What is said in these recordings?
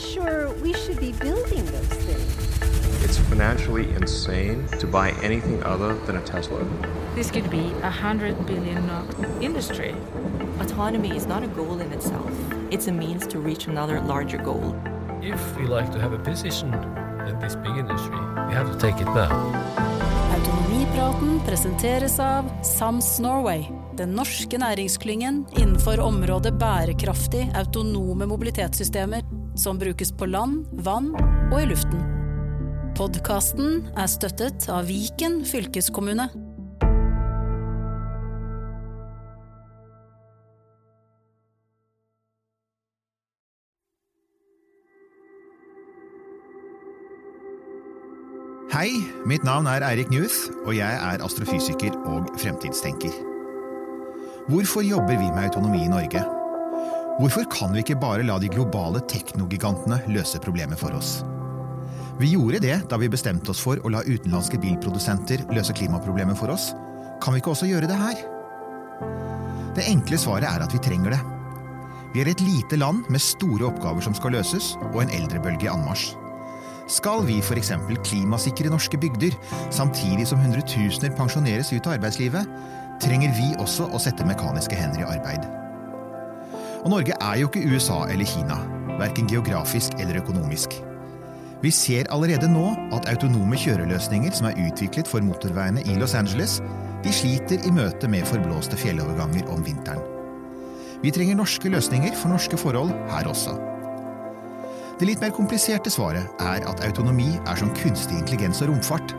not sure we should be building those things. It's financially insane to buy anything other than a Tesla. This could be a hundred billion industry. Autonomy is not a goal in itself. It's a means to reach another larger goal. If we like to have a position in this big industry, we have to take it now. Autonomipraten presenteres av Sams Norway, den norske næringsklyngen innenfor området bærekraftig autonome mobilitetssystemer som brukes på land, vann og i luften. Podkasten er støttet av Viken fylkeskommune. Hei, mitt navn er Eirik Newth, og jeg er astrofysiker og fremtidstenker. Hvorfor jobber vi med autonomi i Norge? Hvorfor kan vi ikke bare la de globale teknogigantene løse problemet for oss? Vi gjorde det da vi bestemte oss for å la utenlandske bilprodusenter løse klimaproblemet for oss. Kan vi ikke også gjøre det her? Det enkle svaret er at vi trenger det. Vi er et lite land med store oppgaver som skal løses, og en eldrebølge i anmarsj. Skal vi f.eks. klimasikre norske bygder, samtidig som hundretusener pensjoneres ut av arbeidslivet, trenger vi også å sette mekaniske hender i arbeid. Og Norge er jo ikke USA eller Kina, verken geografisk eller økonomisk. Vi ser allerede nå at autonome kjøreløsninger som er utviklet for motorveiene i Los Angeles, de sliter i møte med forblåste fjelloverganger om vinteren. Vi trenger norske løsninger for norske forhold her også. Det litt mer kompliserte svaret er at autonomi er som kunstig intelligens og romfart.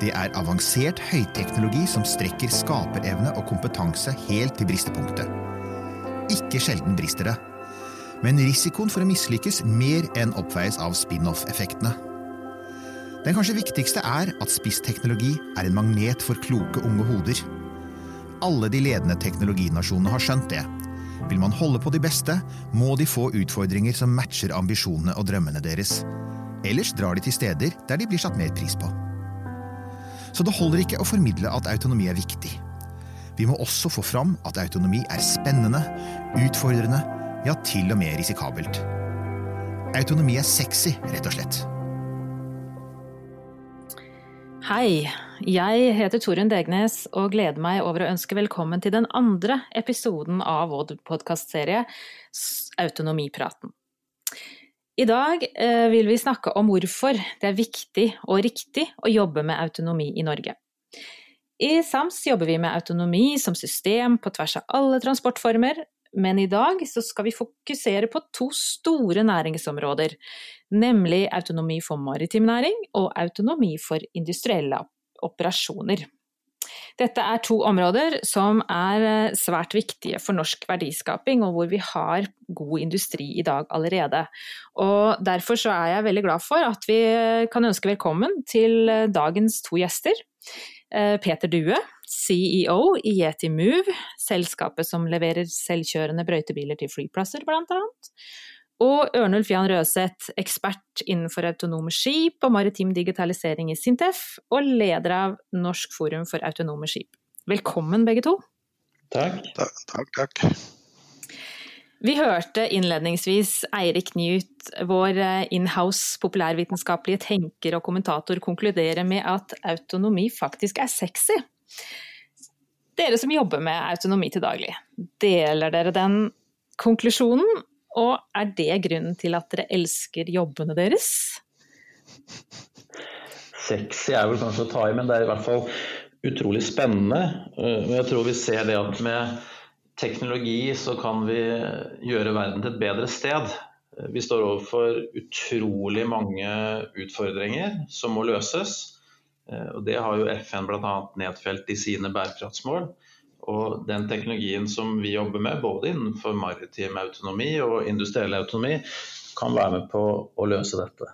Det er avansert høyteknologi som strekker skaperevne og kompetanse helt til bristepunktet. Ikke sjelden brister det. Men risikoen for å mislykkes mer enn oppveies av spin-off-effektene. Den kanskje viktigste er at spissteknologi er en magnet for kloke unge hoder. Alle de ledende teknologinasjonene har skjønt det, vil man holde på de beste, må de få utfordringer som matcher ambisjonene og drømmene deres. Ellers drar de til steder der de blir satt mer pris på. Så det holder ikke å formidle at autonomi er viktig. Vi må også få fram at autonomi er spennende, utfordrende, ja, til og med risikabelt. Autonomi er sexy, rett og slett. Hei, jeg heter Torunn Degnes og gleder meg over å ønske velkommen til den andre episoden av vår podkastserie Autonomipraten. I dag eh, vil vi snakke om hvorfor det er viktig og riktig å jobbe med autonomi i Norge. I SAMS jobber vi med autonomi som system på tvers av alle transportformer, men i dag skal vi fokusere på to store næringsområder, nemlig autonomi for maritim næring og autonomi for industrielle operasjoner. Dette er to områder som er eh, svært viktige for norsk verdiskaping, og hvor vi har god industri i dag allerede. Og Derfor så er jeg veldig glad for at vi kan ønske velkommen til eh, dagens to gjester. Eh, Peter Due, CEO i Yeti Move, selskapet som leverer selvkjørende brøytebiler til flyplasser blant annet. Og Ørnulf Jan Røseth, ekspert innenfor autonome skip og maritim digitalisering i Sintef, og leder av Norsk forum for autonome skip. Velkommen begge to. Takk. Takk, takk. Vi hørte innledningsvis Eirik Newt, vår inhouse populærvitenskapelige tenker og kommentator, konkludere med at autonomi faktisk er sexy. Dere som jobber med autonomi til daglig, deler dere den konklusjonen? Og er det grunnen til at dere elsker jobbene deres? Sexy er vel kanskje å ta i, men det er i hvert fall utrolig spennende. Eh, jeg tror vi ser det at med teknologi så kan vi gjøre verden til et bedre sted. Vi står overfor utrolig mange utfordringer som må løses. Og Det har jo FN bl.a. nedfelt i sine bærekraftsmål. Og den teknologien som vi jobber med, både innenfor maritim autonomi og industriell autonomi, kan være med på å løse dette.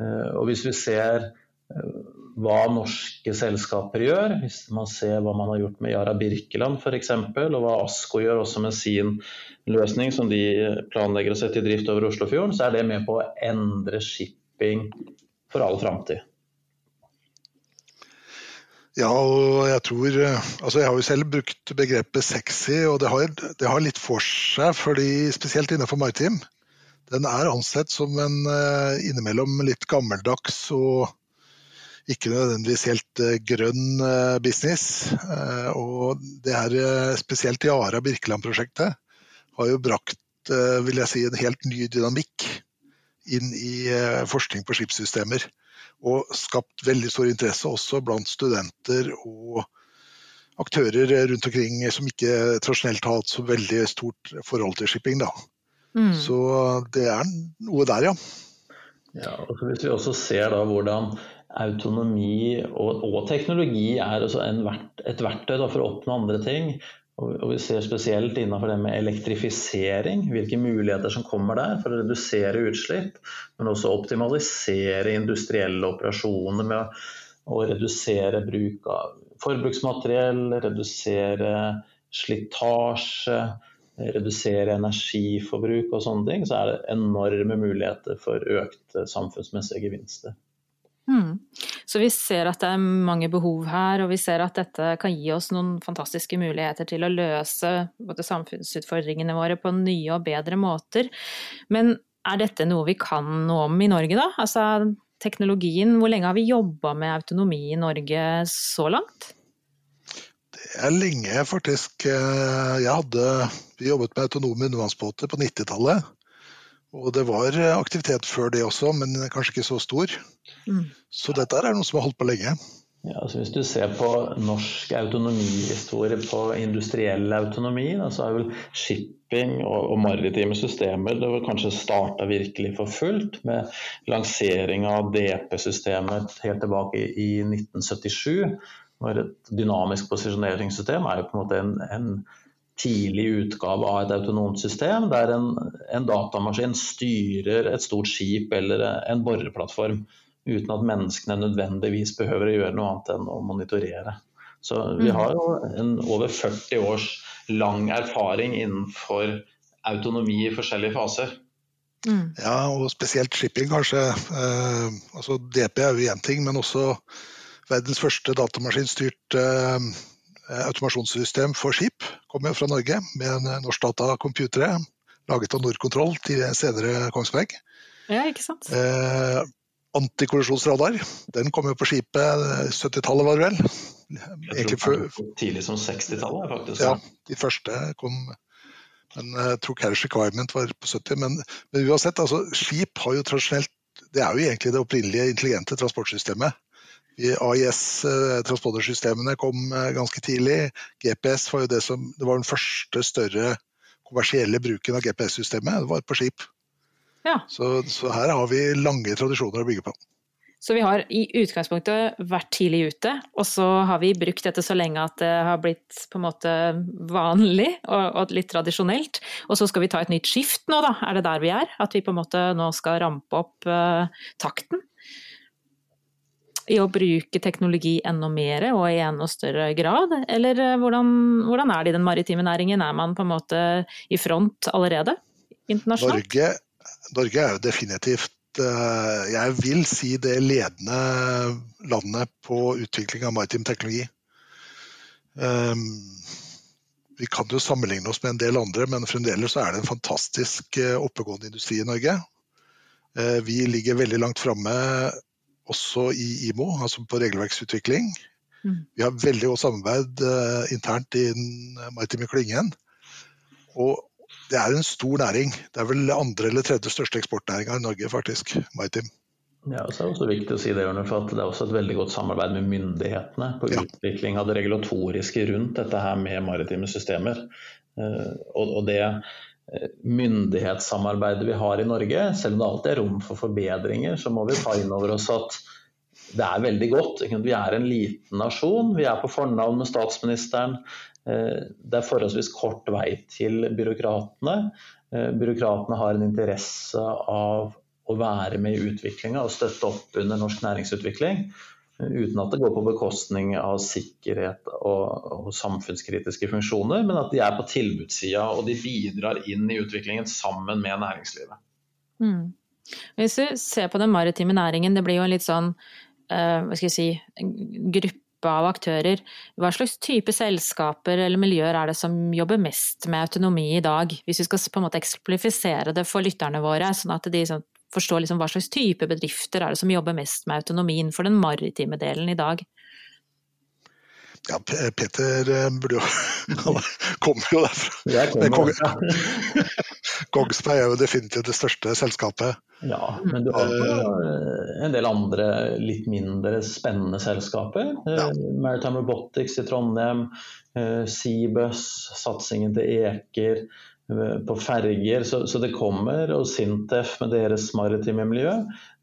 Eh, og hvis vi ser eh, hva norske selskaper gjør, hvis man ser hva man har gjort med Yara Birkeland f.eks., og hva Asko gjør også med sin løsning som de planlegger å sette i drift over Oslofjorden, så er det med på å endre shipping for all framtid. Ja, og jeg tror Altså, jeg har jo selv brukt begrepet sexy, og det har, det har litt for seg, fordi spesielt innenfor maritim. Den er ansett som en innimellom litt gammeldags og ikke nødvendigvis helt eh, grønn eh, business. Eh, og det her, spesielt spesielt Yara Birkeland-prosjektet har jo brakt vil jeg si, en helt ny dynamikk inn i forskning på skipssystemer. Og skapt veldig stor interesse også blant studenter og aktører rundt omkring som ikke tradisjonelt har hatt så veldig stort forhold til shipping. Da. Mm. Så det er noe der, ja. Ja, og Hvis vi også ser da hvordan autonomi og, og teknologi er altså en vert, et verktøy da, for å oppnå andre ting, og, vi ser spesielt innenfor det med elektrifisering, hvilke muligheter som kommer der for å redusere utslipp, men også optimalisere industrielle operasjoner med å redusere bruk av forbruksmateriell, redusere slitasje, redusere energiforbruk og sånne ting, så er det enorme muligheter for økte samfunnsmessige gevinster. Mm. Så vi ser at det er mange behov her, og vi ser at dette kan gi oss noen fantastiske muligheter til å løse både samfunnsutfordringene våre på nye og bedre måter. Men er dette noe vi kan noe om i Norge, da? Altså teknologien, hvor lenge har vi jobba med autonomi i Norge så langt? Det er lenge, faktisk. Jeg hadde, vi jobbet med autonome undervannsbåter på 90-tallet. Og det var aktivitet før det også, men kanskje ikke så stor. Mm. Så dette er noe som har holdt på lenge. Ja, altså hvis du ser på norsk autonomihistorie på industriell autonomi, da, så er vel shipping og, og maritime systemer det var kanskje starta virkelig for fullt med lansering av DP-systemet helt tilbake i, i 1977. Når et dynamisk posisjoneringssystem er jo på en måte en, en tidlig utgave av et autonomt system, der en, en, datamaskin styrer et stort skip eller en boreplattform uten at menneskene nødvendigvis behøver å gjøre noe annet enn å monitorere. Så vi har jo en over 40 års lang erfaring innenfor autonomi i forskjellige faser. Mm. Ja, og spesielt shipping, kanskje. Eh, altså DP er jo én ting, men også verdens første datamaskinstyrt eh, automasjonssystem for skip kommer fra Norge, med en norsk datacomputere laget av Nordkontroll til senere Kongsberg. Ja, ikke sant? Eh, antikollisjonsradar, den kom jo på skipet 70-tallet, var det vel? Egentlig før Tidlig som 60-tallet, faktisk. Ja, de første kom men jeg tror Carriage Requirement var på 70. Men, men uansett, altså, skip har jo tradisjonelt Det er jo egentlig det opprinnelige intelligente transportsystemet. AIS-transportersystemene kom eh, ganske tidlig. GPS var jo det som Det var den første større kommersielle bruken av GPS-systemet. Det var på skip. Ja. Så, så, her har vi lange tradisjoner å bygge på. Så vi har i utgangspunktet vært tidlig ute, og så har vi brukt dette så lenge at det har blitt på en måte vanlig og, og litt tradisjonelt. Og så skal vi ta et nytt skift nå, da. Er det der vi er? At vi på en måte nå skal rampe opp uh, takten? I å bruke teknologi enda mer og i enda større grad? Eller hvordan, hvordan, er det i den maritime næringen? Er man på en måte i front allerede internasjonalt? Norge, Norge er jo definitivt jeg vil si det ledende landet på utvikling av maritim teknologi. Vi kan jo sammenligne oss med en del andre, men fremdeles er det en fantastisk oppegående industri i Norge. Vi ligger veldig langt framme også i IMO, altså på regelverksutvikling. Mm. Vi har veldig godt samarbeid uh, internt i den maritime klyngen. Og det er en stor næring. Det er vel andre eller tredje største eksportnæringa i Norge, faktisk. Maritim. Ja, og så er det også viktig å si det, for at det er også et veldig godt samarbeid med myndighetene på ja. utvikling av det regulatoriske rundt dette her med maritime systemer. Uh, og, og det myndighetssamarbeidet vi har i Norge, selv om det alltid er rom for forbedringer, så må vi ta inn over oss at det er veldig godt. Vi er en liten nasjon, vi er på fornavn med statsministeren. Det er forholdsvis kort vei til byråkratene. Byråkratene har en interesse av å være med i utviklinga og støtte opp under norsk næringsutvikling uten at det går på bekostning av sikkerhet og, og, samfunnskritiske funksjoner, men at de er på tilbudssida og de bidrar inn i utviklingen sammen med næringslivet. Mm. Hvis du ser på den maritime næringen, det blir jo en litt sånn uh, hva skal jeg si, gruppe av aktører. Hva slags type selskaper eller miljøer er det som jobber mest med autonomi i dag? Hvis vi skal på en måte eksemplifisere det for lytterne våre, sånn at de sånn, forstår liksom hva slags type bedrifter er det som jobber mest med autonomi innenfor den maritime delen i dag? Ja, Peter eh, burde jo Han kommer jo derfra. Jeg kommer ja. Kongsberg er jo definitivt det største selskapet. Ja, men du har eh, en del andre litt mindre spennende selskaper. Eh, ja. Maritime Robotics i Trondheim, Seabus, satsingen til Eker på ferger. Så, så, det kommer, og Sintef med deres maritime miljø.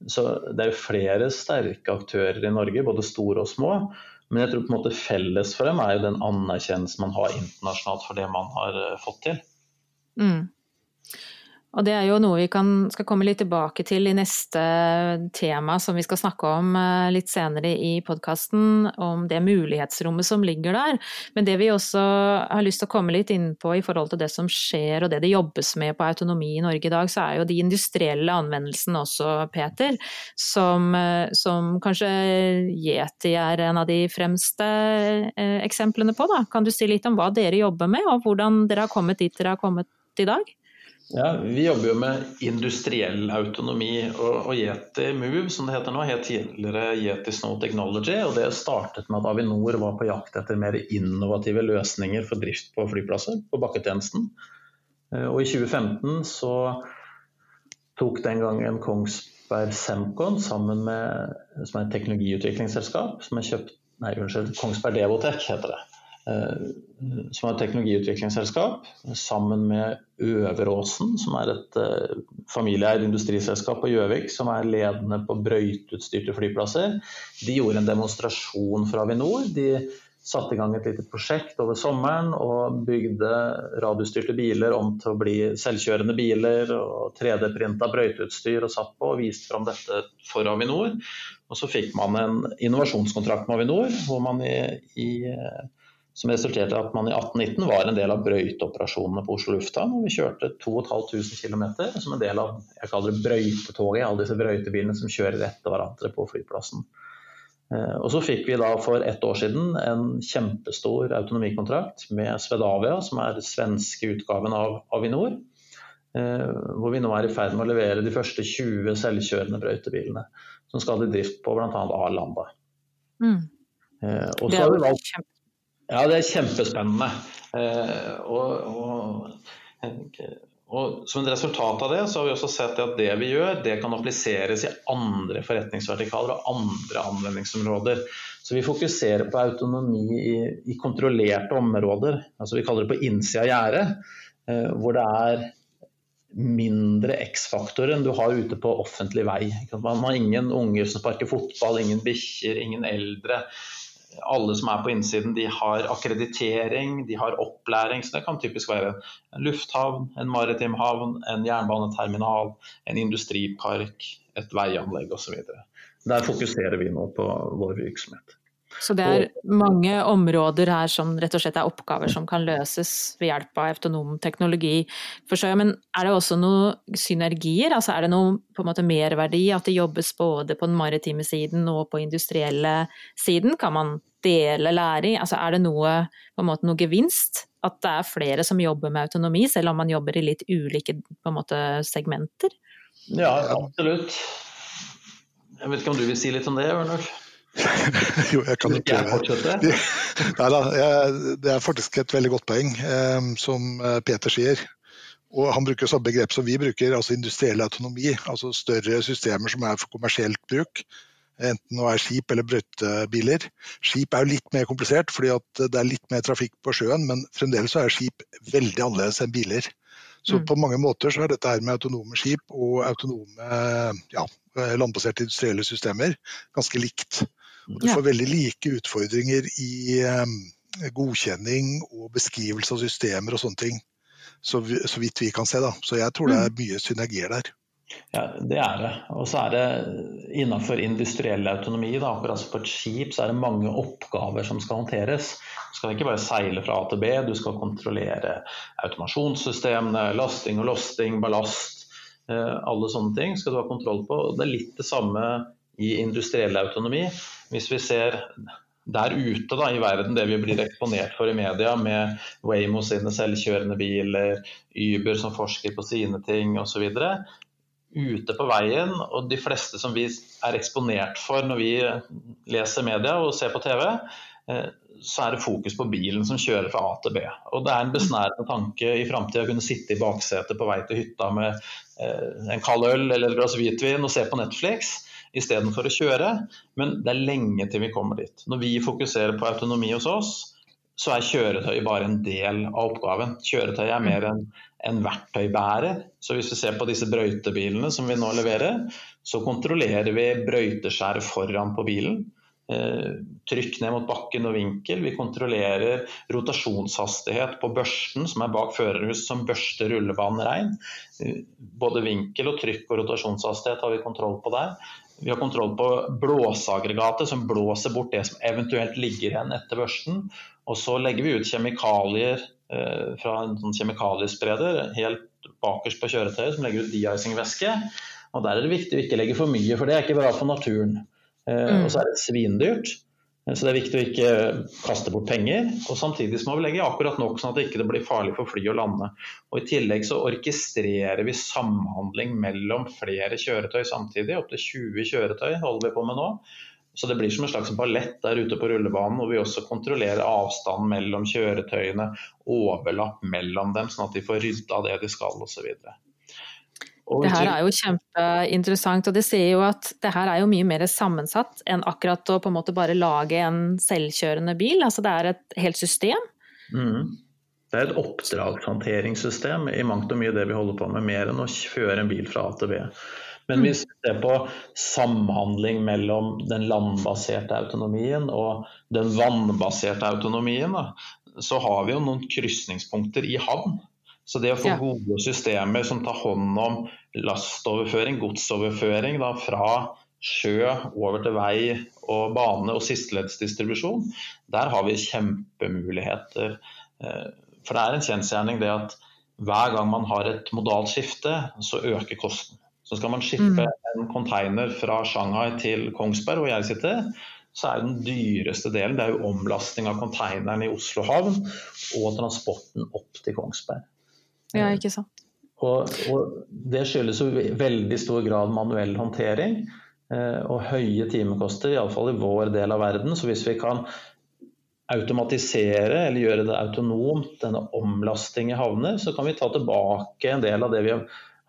Så det er jo flere sterke aktører i Norge, både store og små. Men jeg tror på en måte felles for dem er jo den anerkjennelsen man har internasjonalt for det man har eh, fått til. Mm. Og det er jo noe vi kan, skal komme litt tilbake til i neste tema som vi skal snakke om eh, litt senere i podkasten, om det mulighetsrommet som ligger der. Men det vi også har lyst til å komme litt inn på i forhold til det som skjer og det det jobbes med på autonomi i Norge i dag, så er jo de industrielle anvendelsene også, Peter, som, eh, som kanskje Yeti er en av de fremste eh, eksemplene på. Da. Kan du si litt om hva dere jobber med, og hvordan dere har kommet dit dere har kommet i dag? Ja, Vi jobber jo med industriell autonomi. og, og Yeti Move, som det heter nå, het tidligere Yeti Snow Technology. og Det startet med at Avinor var på jakt etter mer innovative løsninger for drift på flyplasser, på bakketjenesten. Eh, og I 2015 så tok den gangen Kongsberg Semcon sammen med som er et teknologiutviklingsselskap, som er kjøpt Nei, unnskyld, Kongsberg Devotech heter det som er et teknologiutviklingsselskap, sammen med Øveråsen, som er et eh, familieeid industriselskap på Gjøvik, som er ledende på brøyteutstyrte flyplasser. De gjorde en demonstrasjon for Avinor. De satte i gang et lite prosjekt over sommeren og bygde radiostyrte biler om til å bli selvkjørende biler og 3D-printa brøyteutstyr og satt på og viste fram dette for Avinor. Og så fikk man en innovasjonskontrakt med Avinor hvor man i, i som resulterte i at man i 1819 var en del av brøyteoperasjonene på Oslo lufthavn. og Vi kjørte 2500 km som en del av jeg kaller det brøytetoget, alle disse brøytebilene som kjører etter hverandre på flyplassen. Eh, og Så fikk vi da for ett år siden en kjempestor autonomikontrakt med Svedavia, som er den svenske utgaven av Avinor. Eh, hvor vi nå er i ferd med å levere de første 20 selvkjørende brøytebilene. Som skal i drift på bl.a. Arlanda. Mm. Eh, det er jo kjempe ja, det er kjempespennende. Eh, og, og, og, som et resultat av det, så har vi også sett at det vi gjør, det kan appliseres i andre forretningsvertikaler og andre anvendingsområder. Så vi fokuserer på autonomi i, i kontrollerte områder. altså Vi kaller det på innsida av gjerdet, eh, hvor det er mindre X-faktor enn du har ute på offentlig vei. Man har ingen unger som sparker fotball, ingen bikkjer, ingen eldre alle som er på innsiden, de har akkreditering, de har opplæring. Så det kan typisk være en lufthavn, en maritim havn, en jernbaneterminal, en industripark, et veianlegg osv. Der fokuserer vi nå på vår virksomhet. Så det er mange områder her som rett og slett er oppgaver som kan løses ved hjelp av autonom teknologi. Men er det også noen synergier? Altså er det noe på en måte merverdi at det jobbes både på den maritime siden og på industrielle siden? Kan man dele læring? Altså er det noe, på en måte, noe gevinst? At det er flere som jobber med autonomi, selv om man jobber i litt ulike måte, segmenter? Ja, absolutt. Jeg vet ikke om du vil si litt om det, Ørnulf? jo, jeg kan jo prøve. Nei da, det er faktisk et veldig godt poeng, eh, som eh, Peter sier. Og han bruker samme begrep som vi bruker, altså industriell autonomi. Altså større systemer som er for kommersielt bruk. Enten det er skip eller brøytebiler. Skip er jo litt mer komplisert fordi det er litt mer trafikk på sjøen, men fremdeles er skip veldig annerledes enn biler. Så mm. på mange måter så er dette her med autonome skip og autonome ja, landbaserte industrielle systemer ganske likt. Og du får veldig like utfordringer i um, godkjenning og beskrivelse av systemer og sånne ting. Så, så, vidt vi kan se. da. Så jeg tror det er mm. mye synergier der. Ja, det er det. Og så er det innenfor industriell autonomi, da, akkurat som på et skip, så er det mange oppgaver som skal håndteres. Du skal ikke bare seile fra A til B, du skal kontrollere automasjonssystemene, lasting og losting, ballast. Eh, alle sånne ting skal du ha kontroll på. Det er litt det samme i industriell autonomi. Hvis vi ser der ute da, i verden, det vi blir eksponert for i media med Waymo sine selvkjørende biler, Uber som forsker på sine ting osv. Ute på veien, og de fleste som vi er eksponert for når vi leser media og ser på TV, eh, så er det fokus på bilen som kjører fra A til B. Og Det er en besnærende tanke i framtida å kunne sitte i baksetet på vei til hytta med eh, en kald øl eller et glass hvitvin og se på Netflix istedenfor å kjøre. Men det er lenge til vi kommer dit. Når vi fokuserer på autonomi hos oss, så er kjøretøy bare en del av oppgaven. Kjøretøy er mer enn en verktøybærer. Så hvis vi ser på disse brøytebilene som vi nå leverer, så kontrollerer vi brøyteskjæret foran på bilen. Eh, trykk ned mot bakken og vinkel. Vi kontrollerer rotasjonshastighet på børsten som er bak førerhuset, som børster rullebanen rein. Eh, både vinkel og trykk og rotasjonshastighet har vi kontroll på der. Vi har kontroll på blåseaggregatet som blåser bort det som eventuelt ligger igjen etter børsten. Og så legger vi ut kjemikalier eh, fra en sånn kjemikaliespreder helt bakerst på kjøretøyet som legger ut de-icing-væske. Og Der er det viktig å ikke legge for mye, for det er ikke bra for naturen. Eh, mm. Og så er det svindyrt. Så det er viktig å ikke kaste bort penger. Og samtidig må vi legge akkurat nok sånn at det ikke blir farlig for fly å lande. Og I tillegg så orkestrerer vi samhandling mellom flere kjøretøy samtidig. Opptil 20 kjøretøy holder vi på med nå. Så det blir som en slags ballett der ute på rullebanen, hvor vi også kontrollerer avstanden mellom kjøretøyene, overlapp mellom dem, sånn at de får rydda det de skal osv. Det her er jo kjempeinteressant, og det sier jo at det her er jo mye mer sammensatt enn akkurat å på en måte bare lage en selvkjørende bil. Altså det er et helt system. Mm. Det er et oppdragshåndteringssystem i mangt og mye det vi holder på med, mer enn å kjøre en bil fra A til B. Men hvis vi ser på samhandling mellom den landbaserte autonomien og den vannbaserte autonomien, så har vi jo noen krysningspunkter i havn. Så det å få ja. gode systemer som tar hånd om lastoverføring, godsoverføring da, fra sjø over til vei og bane og sisteleddsdistribusjon, der har vi kjempemuligheter. Eh, for det er en kjensgjerning det at hver gang man har et modalt skifte, så øker kosten. Så skal man skippe mm. en container fra Shanghai til Kongsberg, hvor jeg sitter, så er den dyreste delen det er jo omlasting av containeren i Oslo havn og transporten opp til Kongsberg. Ja, ikke sant. Og, og, det skyldes jo veldig stor grad manuell håndtering eh, og høye timekoster, iallfall i vår del av verden. Så hvis vi kan automatisere eller gjøre det autonomt, denne omlasting i havner, så kan vi ta tilbake en del av det vi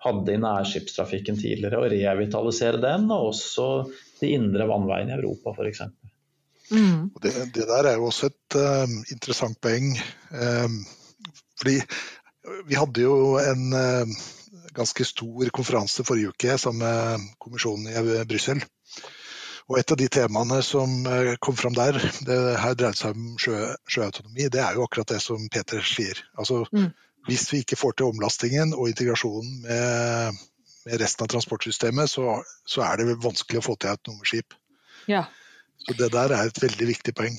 hadde i nærskipstrafikken tidligere, og revitalisere den, og også de indre vannveiene i Europa f.eks. Mm. Det, det, der er jo også et uh, interessant poeng. Um, fordi vi hadde jo en eh, ganske stor konferanse forrige uke sammen med kommisjonen i Brussel. Og et av de temaene som eh, kom fram der, det her dreide seg om sjø, sjøautonomi, det er jo akkurat det som Peter sier. Altså, mm. Hvis vi ikke får til omlastingen og integrasjonen med, med resten av transportsystemet, så, så, er det vanskelig å få til autonome skip. Ja. Så det der er et veldig viktig poeng.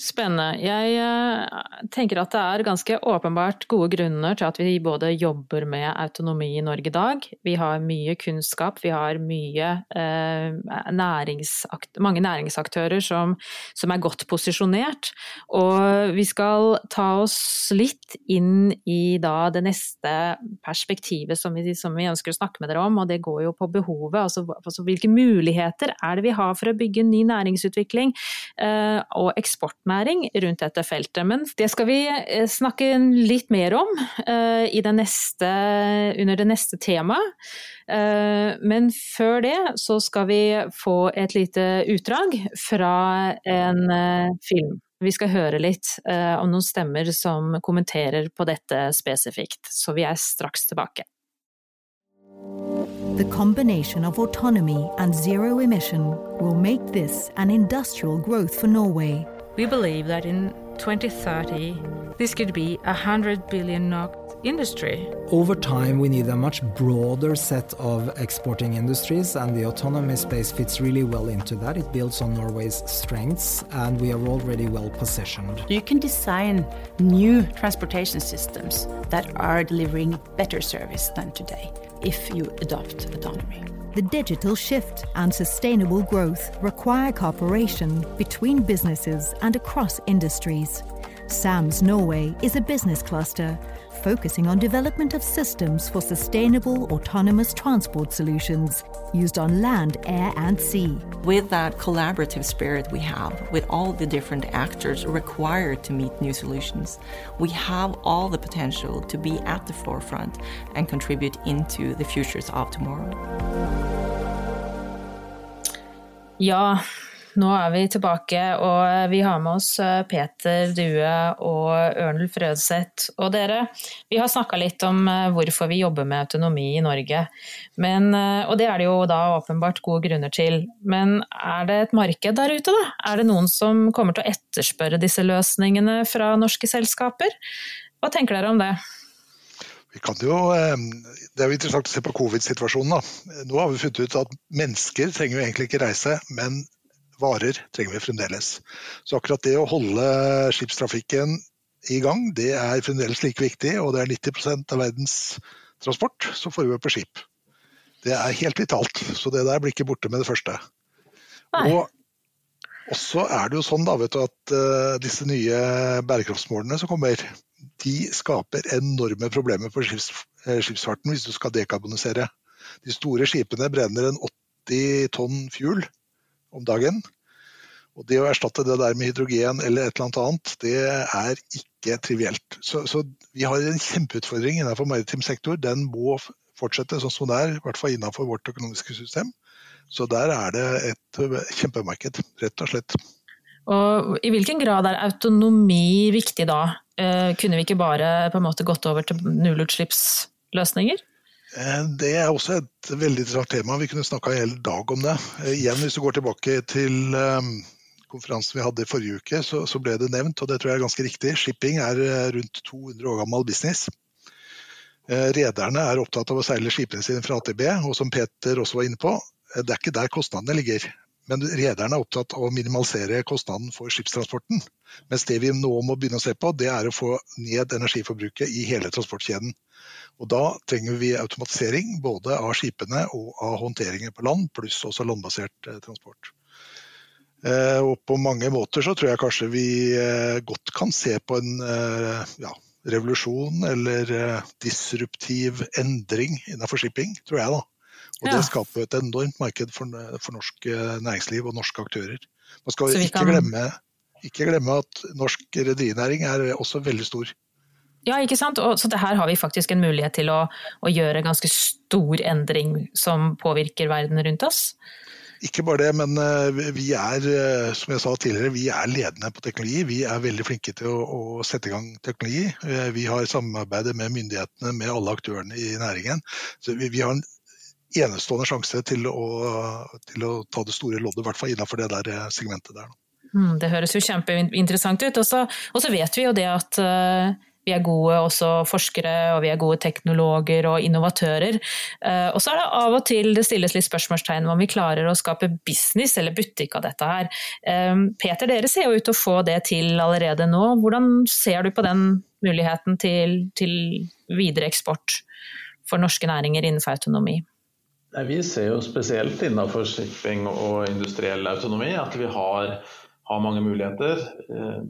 Spennende. Jeg eh, tenker at det er ganske åpenbart gode grunner til at vi både jobber med autonomi i Norge i dag. Vi har mye kunnskap, vi har mye, eh, næringsakt mange næringsaktører som, som, er godt posisjonert. Og vi skal ta oss litt inn i da det neste perspektivet som vi, som vi ønsker å snakke med dere om, og det går jo på behovet. Altså, altså hvilke muligheter er det vi har for å bygge ny næringsutvikling eh, og eksporten opplæring rundt dette feltet. Men det skal vi eh, snakke litt mer om uh, det neste, under det neste temaet. Uh, men før det så skal vi få et lite utdrag fra en film. Vi skal høre litt om noen stemmer som kommenterer på dette spesifikt, så vi er straks tilbake. The combination of autonomy and zero emission will make this an industrial growth for Norway. We believe that in 2030, this could be a 100 billion NOK industry. Over time, we need a much broader set of exporting industries, and the autonomy space fits really well into that. It builds on Norway's strengths, and we are already well positioned. You can design new transportation systems that are delivering better service than today if you adopt autonomy. The digital shift and sustainable growth require cooperation between businesses and across industries. SAMS Norway is a business cluster focusing on development of systems for sustainable autonomous transport solutions used on land, air and sea. With that collaborative spirit we have, with all the different actors required to meet new solutions, we have all the potential to be at the forefront and contribute into the futures of tomorrow. Ja, nå er vi tilbake, og vi har med oss eh, Peter Due og Ørnulf Rødseth. Og dere, vi har snakka litt om eh, hvorfor vi jobber med autonomi i Norge. Men, eh, og det er det jo da åpenbart gode grunner til. Men er det et marked der ute, da? Er det noen som kommer til å etterspørre disse løsningene fra norske selskaper? Hva tenker dere om det? Vi kan jo, Det er jo interessant å se på covid-situasjonen. Nå har vi funnet ut at mennesker trenger jo egentlig ikke reise, men varer trenger vi fremdeles. Så akkurat det å holde skipstrafikken i gang, det er fremdeles like viktig. Og det er 90% av verdens transport som foregår på skip. Det er helt vitalt. Så det der blir ikke borte med det første. Nei. Og så er det jo sånn da, vet du, at uh, disse nye bærekraftsmålene som kommer, de skaper enorme problemer for skips, skipsfarten hvis du skal dekarbonisere. De store skipene brenner en 80 tonn fuel om dagen. Og det å erstatte det der med hydrogen eller et eller annet det er ikke trivielt. Så, så vi har en kjempeutfordring innenfor maritim sektor. Den må fortsette sånn som det er, i hvert fall innenfor vårt økonomiske system. Så der er det et kjempemarked, rett og slett. Og I hvilken grad er autonomi viktig da? Eh, kunne vi ikke bare på en måte gått over til nullutslippsløsninger? Eh, det er også et veldig interessant tema. Vi kunne snakka en hel dag om det. Eh, igjen, Hvis du går tilbake til konferansen vi hadde i forrige uke, så, så, ble det nevnt, og det tror jeg er ganske riktig, shipping er rundt 200 år gammel business. Rederne er opptatt av å seile skipene sine fra AtB, og som Peter også var inne på, det er ikke der kostnadene ligger. Men rederne er opptatt av å minimalisere kostnaden for skipstransporten. Mens det vi nå må begynne å se på, det er å få ned energiforbruket i hele transportkjeden. Og Da trenger vi automatisering både av skipene og av håndteringer på land, pluss også landbasert transport. Og På mange måter så tror jeg kanskje vi godt kan se på en ja, revolusjon eller disruptiv endring innenfor shipping, tror jeg. da. Og ja. Det skaper et enormt marked for, for, norsk næringsliv og norske aktører. Man skal ikke, kan... glemme, ikke, glemme, at norsk rederinæring er også veldig stor. Ja, ikke sant. Og, så her har vi faktisk en mulighet til å, å gjøre ganske stor endring som påvirker verden rundt oss. Ikke bare det, men vi er som jeg sa tidligere, vi er ledende på teknologi. Vi er veldig flinke til å, å sette i gang teknologi. Vi har samarbeidet med myndighetene, med alle aktørene i næringen. Så vi, vi har en enestående sjanse til å, til å ta det store loddet, i hvert fall innenfor det der eh, segmentet der. Mm, det høres jo kjempeinteressant ut. Og så vet vi jo det at uh, vi er gode også forskere, og vi er gode teknologer og innovatører. Uh, og så er det av og til det stilles litt spørsmålstegn om vi klarer å skape business eller butikk av dette her. Uh, Peter, dere ser jo ut til å få det til allerede nå. Hvordan ser du på den muligheten til, til videre eksport for norske næringer innenfor autonomi? Vi ser jo spesielt innenfor shipping og industriell autonomi at vi har, har mange muligheter. Eh,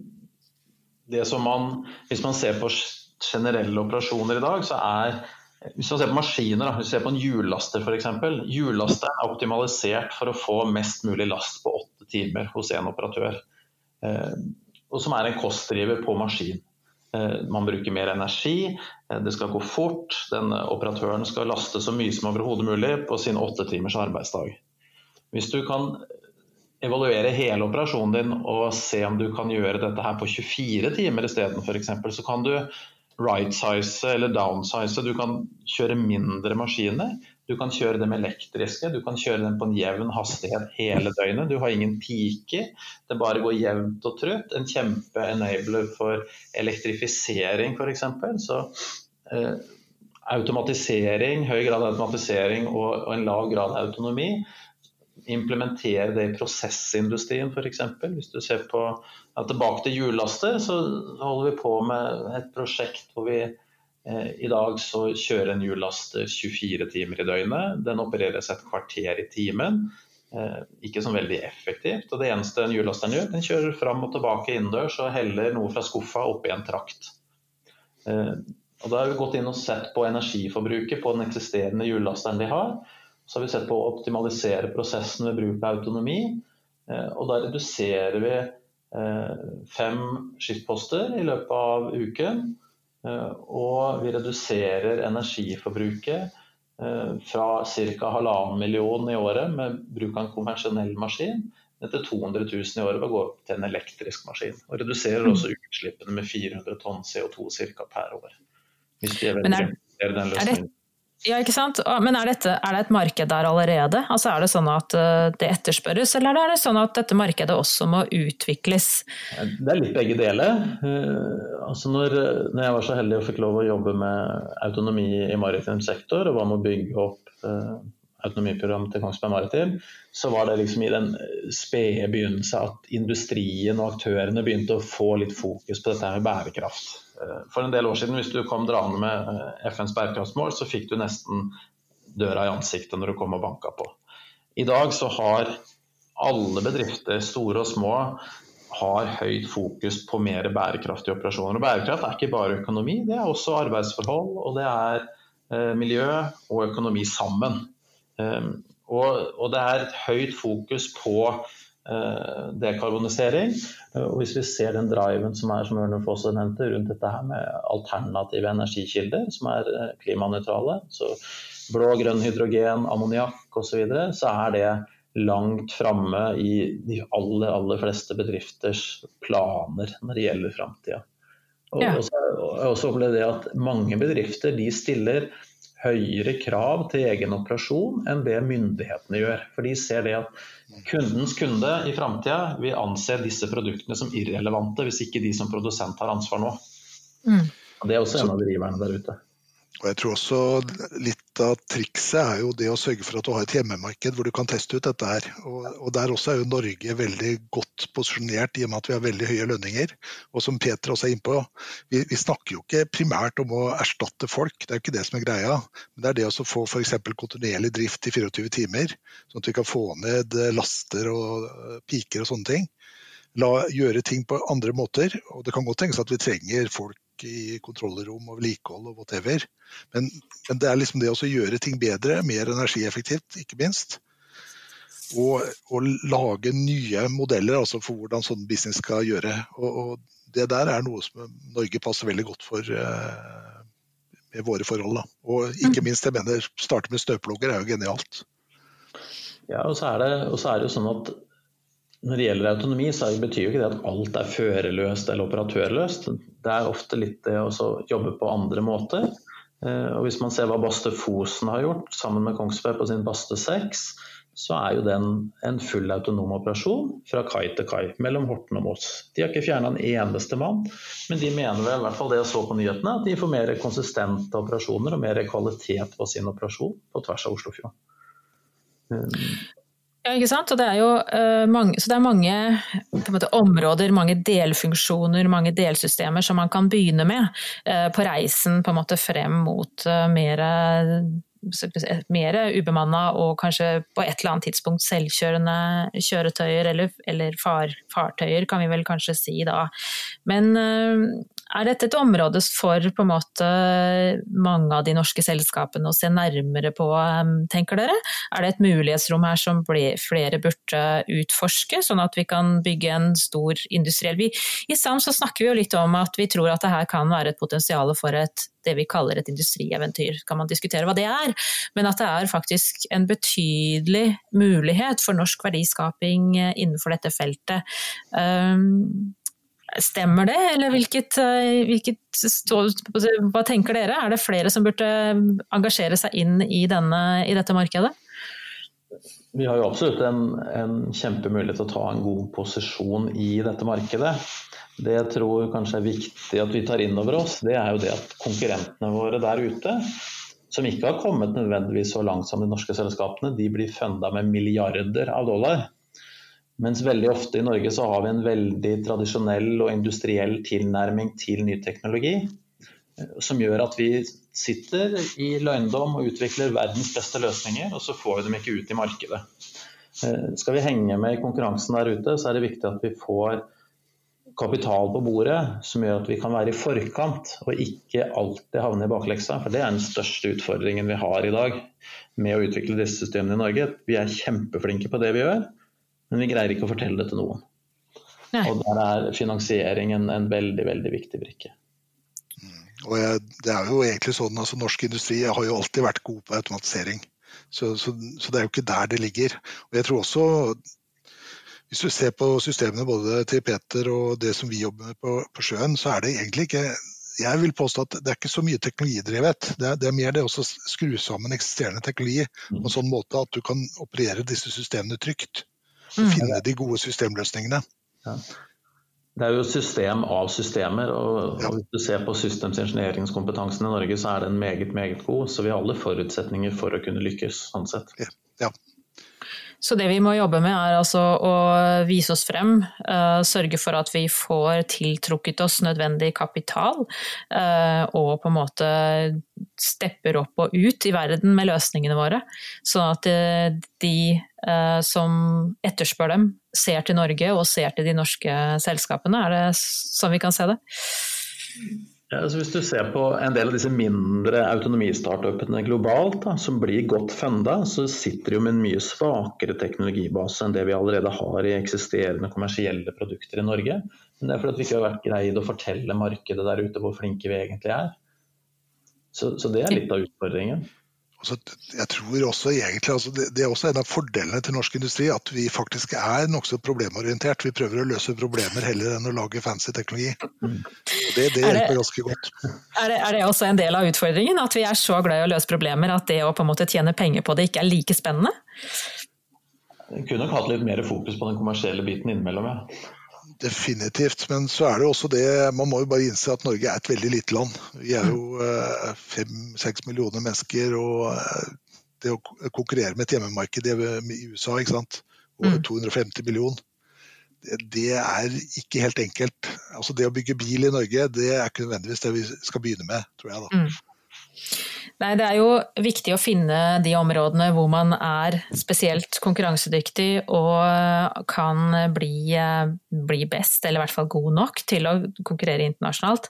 man, hvis man ser på generelle operasjoner i dag, så er hvis man ser på maskiner, hvis man ser på en hjullaster f.eks. Hjullasteren er optimalisert for å få mest mulig last på åtte timer hos en operatør. Eh, og som er en kostdriver på maskin. Eh, man bruker mer energi, eh, det skal gå fort. Den operatøren skal laste så mye som overhodet mulig på sin åtte timers arbeidsdag. Hvis du kan evaluere hele operasjonen din og se om du kan gjøre dette her på 24 timer isteden f.eks., så kan du right-size eller downsize. Du kan kjøre mindre maskiner. Du kan kjøre dem elektriske, du kan kjøre dem på en jevn hastighet hele døgnet. Du har ingen piker, det bare går jevnt og trutt. En kjempe-enabler for elektrifisering f.eks. Så eh, automatisering, høy grad av automatisering og, og en lav grad av autonomi implementere det i prosessindustrien f.eks. Hvis du ser på ja, tilbake til hjullaster, så holder vi på med et prosjekt hvor vi I dag så kjører en hjullaster 24 timer i døgnet. Den opereres et kvarter i timen. Ikke sånn veldig effektivt. og Det eneste en hjullasteren gjør, den kjører fram og tilbake innendørs og heller noe fra skuffa oppi en trakt. Og Da har vi gått inn og sett på energiforbruket på den eksisterende hjullasteren de har. Så har vi sett på å optimalisere prosessen ved bruk av autonomi. Og da reduserer vi fem skiftposter i løpet av uken. Og vi reduserer energiforbruket fra ca. halvannen million i året med bruk av en konvensjonell maskin til 200 000 i året ved å gå opp til en elektrisk maskin. Og reduserer også utslippene med 400 tonn CO2 ca. per år. Hvis de er veldig er, den løsningen. Ja, ikke sant? Men er, dette, er, det et marked der allerede? Altså Er det sånn at det etterspørres, eller er det sånn at dette markedet også må utvikles? Det er litt begge deler. Altså når, når jeg var så heldig og fikk lov å jobbe med autonomi i maritim sektor, og var med å bygge opp autonomiprogram til Kongsberg Maritim, så var det liksom i den spede begynnelse at industrien og aktørene begynte å få litt fokus på dette med bærekraft. For en del år siden, hvis du kom draende med FNs bærekraftsmål, så fikk du nesten døra i ansiktet når du kom og banka på. I dag så har alle bedrifter, store og små, har høyt fokus på mer bærekraftige operasjoner. Og bærekraft er ikke bare økonomi, det er også arbeidsforhold, og det er miljø og økonomi sammen. Og, og det er et høyt fokus på dekarbonisering. Og hvis vi ser den driven som er, som Ørnulf også nevnte, rundt dette her med alternative energikilder som er klimanøytrale, så blå, grønn hydrogen, ammoniakk osv., så, videre, så er det langt framme i de aller, aller fleste bedrifters planer når det gjelder framtida. Og, ja. og så og, jeg også opplevd det at mange bedrifter de stiller høyere krav til egen operasjon enn det myndighetene gjør. For de ser det at kundens kunde i framtida vil anse disse produktene som irrelevante hvis ikke de som produsent har ansvar nå. Mm. Det er også en av driverne der ute. Og jeg tror også Litt av trikset er jo det å sørge for at du har et hjemmemarked hvor du kan teste ut dette. her. Og, og Der også er jo Norge veldig godt posisjonert i og med at vi har veldig høye lønninger. Og som Peter også er innpå, vi, vi snakker jo ikke primært om å erstatte folk, det er jo ikke det som er greia. Men det er det å få f.eks. kontinuerlig drift i 24 timer, sånn at vi kan få ned laster og piker og sånne ting. La gjøre ting på andre måter. og Det kan godt tenkes at vi trenger folk i kontrollrom og vedlikehold og whatever. Men, men, det er liksom det å gjøre ting bedre, mer energieffektivt, ikke minst. Og, og lage nye modeller altså for hvordan sånn business skal gjøre. Og, og, det der er noe som Norge passer veldig godt for eh, med våre forhold. Da. Og ikke minst, jeg mener, starte med støvplugger er jo genialt. Ja, og så er det, og så er det jo sånn at når det gjelder autonomi, så betyr jo ikke det at alt er førerløst eller operatørløst. Det er ofte litt det å jobbe på andre måter. Og Hvis man ser hva Baste Fosen har gjort sammen med Kongsberg på sin Baste 6, så er jo den en full autonom operasjon fra kai til kai mellom Horten og Moss. De har ikke fjerna en eneste mann, men de mener vel i hvert fall det jeg så på nyhetene, at de får mer konsistente operasjoner og mer kvalitet på sin operasjon på tvers av Oslofjorden. Ja, ikke sant. Det jo, uh, mange, så det er mange måte, områder, mange delfunksjoner, mange delsystemer som man kan begynne med uh, på reisen på en måte frem mot uh, mer mer ubemanna og kanskje på et eller annet tidspunkt selvkjørende kjøretøyer, eller, eller far, fartøyer, kan vi vel kanskje si da. Men er dette et område for måte mange av de norske selskapene å se nærmere på, um, tenker dere? Er det et mulighetsrom her som flere burde utforske, sånn at vi kan bygge en stor industriell by? I SAM så snakker vi jo litt om at vi tror at det her kan være et potensial for et det vi kaller et industrieventyr. Kan man diskutere hva det er, men at det er faktisk en betydelig mulighet for norsk verdiskaping eh, innenfor dette feltet. Um, Stemmer det, eller hvilket, eh, hvilket, hva tenker dere? Er det flere som burde engasjere seg inn i, denne, i dette markedet? Vi har jo absolutt en, en kjempemulighet til å ta en god posisjon i dette markedet. Det jeg tror kanskje er viktig at vi tar inn over oss, det er jo det at konkurrentene våre der ute, som ikke har kommet nødvendigvis så langt som de norske selskapene, de blir funda med milliarder av dollar. Mens veldig ofte i Norge så har vi en veldig tradisjonell og industriell tilnærming til ny teknologi. som gjør at vi sitter i løgndom og utvikler verdens beste løsninger, og så får vi dem ikke ut i markedet. Skal vi henge med i konkurransen der ute, så er det viktig at vi får kapital på bordet som gjør at vi kan være i forkant og ikke alltid havne i bakleksa. For det er den største utfordringen vi har i dag med å utvikle disse systemene i Norge. Vi er kjempeflinke på det vi gjør, men vi greier ikke å fortelle det til noen. Nei. Og der er finansiering en, en, veldig, veldig viktig brikke. Mm. Og jeg, det er jo egentlig sånn, altså Norsk industri har jo alltid vært god på automatisering. Så, så, så, det er jo ikke der det ligger. Og jeg tror også hvis du ser på systemene både til Peter og det som vi jobber med på, på sjøen, så er det egentlig ikke jeg vil påstå at det er ikke så mye teknologidrevet. Det er, det er mer det å skru sammen eksisterende teknologi på en sånn måte at du kan operere disse systemene trygt. Og mm. finne de gode systemløsningene. Ja. Det er jo et system av systemer. og, og Hvis du ser på systemsingenieringskompetansen i Norge, så er den meget meget god. Så vi har alle forutsetninger for å kunne lykkes. sånn sett. Ja. ja. Så det vi må jobbe med er altså å vise oss frem, uh, sørge for at vi får tiltrukket oss nødvendig kapital, uh, og på en måte stepper opp og ut i verden med løsningene våre. Sånn at uh, de som etterspør dem, ser til Norge og ser til de norske selskapene. Er det sånn vi kan se det? Ja, altså hvis du ser på en del av disse mindre autonomistartupene globalt, da, som blir godt funda, så sitter de med en mye svakere teknologibase enn det vi allerede har i eksisterende kommersielle produkter i Norge. Men det er fordi vi ikke har vært greid å fortelle markedet der ute hvor flinke vi egentlig er. Så, så det er litt av utfordringen. Altså, jeg tror også egentlig, altså det, det, er også en av fordelene til norsk industri at vi faktisk er nokså problemorientert. Vi prøver å løse problemer heller enn å lage fancy teknologi. Og det, det hjelper ganske godt. Er det, er det, også en del av utfordringen? At vi er så glad i å løse problemer at det å på en måte tjene penger på det ikke er like spennende? Jeg kunne nok hatt litt mer fokus på den kommersielle biten innimellom, ja. Definitivt. Men så er det også det Man må jo bare innse at Norge er et veldig lite land. Vi er jo eh, fem-seks millioner mennesker. Og eh, det å konkurrere med et hjemmemarked i USA ikke sant? og 250 mm. millioner, det, det, er ikke helt enkelt. Altså Det å bygge bil i Norge, det er ikke nødvendigvis det vi skal begynne med, tror jeg. da. Mm. Nei, Det er jo viktig å finne de områdene hvor man er spesielt konkurransedyktig og kan bli, bli, best, eller i hvert fall god nok, til å konkurrere internasjonalt.